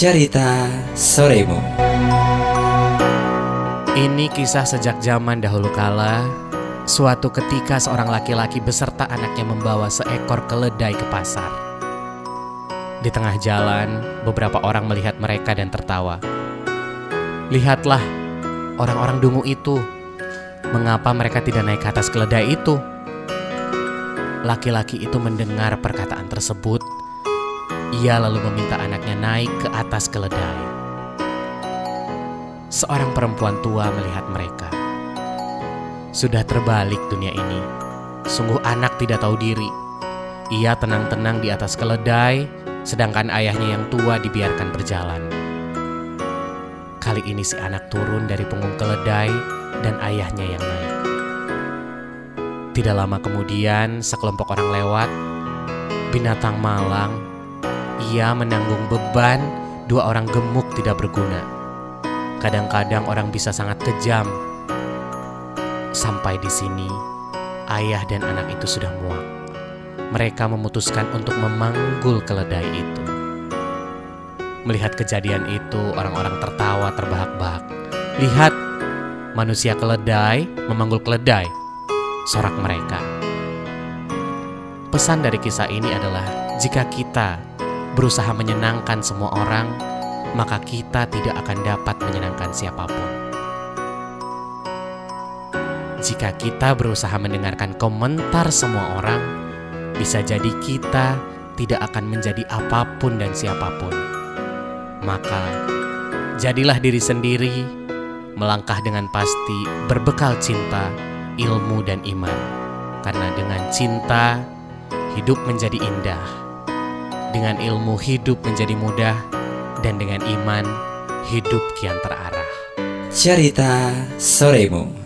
Cerita Soremu. Ini kisah sejak zaman dahulu kala. Suatu ketika seorang laki-laki beserta anaknya membawa seekor keledai ke pasar. Di tengah jalan, beberapa orang melihat mereka dan tertawa. Lihatlah, orang-orang dungu itu. Mengapa mereka tidak naik ke atas keledai itu? Laki-laki itu mendengar perkataan tersebut ia lalu meminta anaknya naik ke atas keledai. Seorang perempuan tua melihat mereka. Sudah terbalik dunia ini. Sungguh anak tidak tahu diri. Ia tenang-tenang di atas keledai, sedangkan ayahnya yang tua dibiarkan berjalan. Kali ini si anak turun dari punggung keledai dan ayahnya yang naik. Tidak lama kemudian, sekelompok orang lewat. Binatang malang ia menanggung beban dua orang gemuk tidak berguna. Kadang-kadang orang bisa sangat kejam. Sampai di sini, ayah dan anak itu sudah muak. Mereka memutuskan untuk memanggul keledai itu. Melihat kejadian itu, orang-orang tertawa terbahak-bahak. Lihat, manusia keledai memanggul keledai. Sorak mereka. Pesan dari kisah ini adalah jika kita berusaha menyenangkan semua orang, maka kita tidak akan dapat menyenangkan siapa pun. Jika kita berusaha mendengarkan komentar semua orang, bisa jadi kita tidak akan menjadi apa pun dan siapa pun. Maka, jadilah diri sendiri, melangkah dengan pasti, berbekal cinta, ilmu, dan iman. Karena dengan cinta, hidup menjadi indah dengan ilmu hidup menjadi mudah, dan dengan iman hidup kian terarah. Cerita Soremu